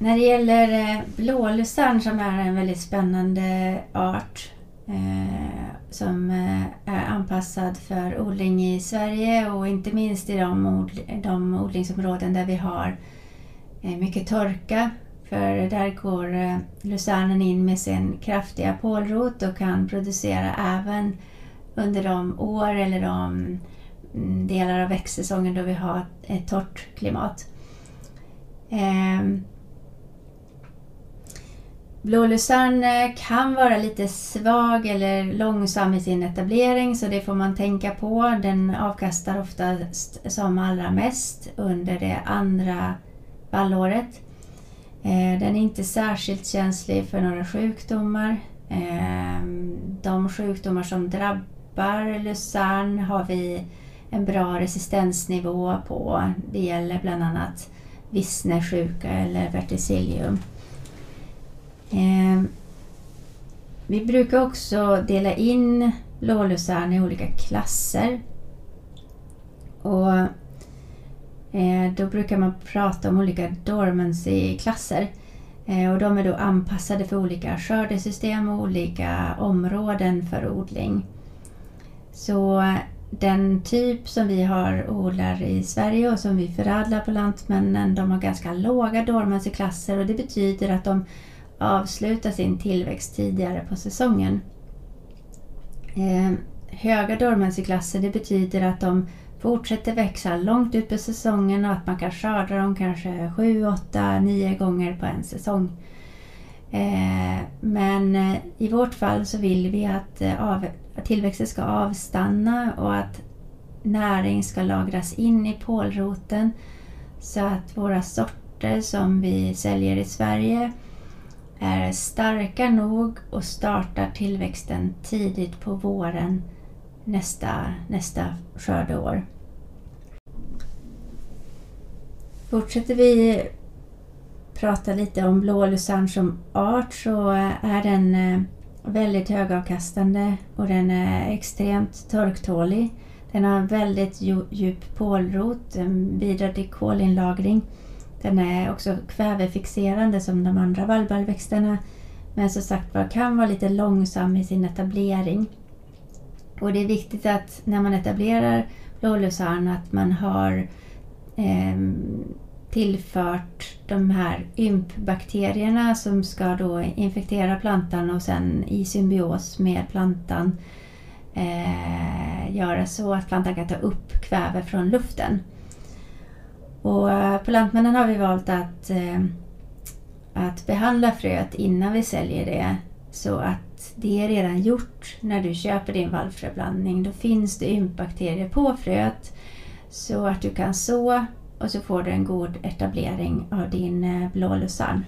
när det gäller eh, blålusarn som är en väldigt spännande art eh, som eh, är anpassad för odling i Sverige och inte minst i de, od de odlingsområden där vi har eh, mycket torka. För där går eh, in med sin kraftiga pålrot och kan producera även under de år eller de mm, delar av växtsäsongen då vi har ett torrt klimat. Eh, Blå eh, kan vara lite svag eller långsam i sin etablering så det får man tänka på. Den avkastar oftast som allra mest under det andra vallåret. Eh, den är inte särskilt känslig för några sjukdomar. Eh, de sjukdomar som drabbar lucern har vi en bra resistensnivå på. Det gäller bland annat vissnesjuka eller verticillium. Eh, vi brukar också dela in blålusarn i olika klasser. Och eh, Då brukar man prata om olika dormancy-klasser. Eh, och de är då anpassade för olika skördesystem och olika områden för odling. Så den typ som vi har odlar i Sverige och som vi förädlar på Lantmännen, de har ganska låga dormancy-klasser och det betyder att de avsluta sin tillväxt tidigare på säsongen. Eh, höga dormancyklasser det betyder att de fortsätter växa långt ut på säsongen och att man kan skörda dem kanske 7, 8, 9 gånger på en säsong. Ehm, eh, men i vårt fall så vill vi att, eh, av, att tillväxten ska avstanna och att näring ska lagras in i pålroten så att våra sorter som vi säljer i Sverige är starka nog och startar tillväxten tidigt på våren nästa, nästa skördeår. Fortsätter vi prata lite om blålusarn som art så är den eh, väldigt högavkastande och den är extremt torktålig. Den har en väldigt djup pålrot, den bidrar till kolinlagring den är också kvävefixerande som de andra vallbaljväxterna. Men som sagt var kan vara lite långsam i sin etablering. Och det är viktigt att när man etablerar blålusarn att man har eh, tillfört de här ympbakterierna som ska då infektera plantan och sen i symbios med plantan eh, göra så att plantan kan ta upp kväve från luften. Och eh, på Lantmännen har vi valt att, eh, att behandla fröet innan vi säljer det så att det är redan gjort när du köper din vallfröblandning. Då finns det ympbakterier på fröet så att du kan så och så får du en god etablering av din eh, blå lussarn.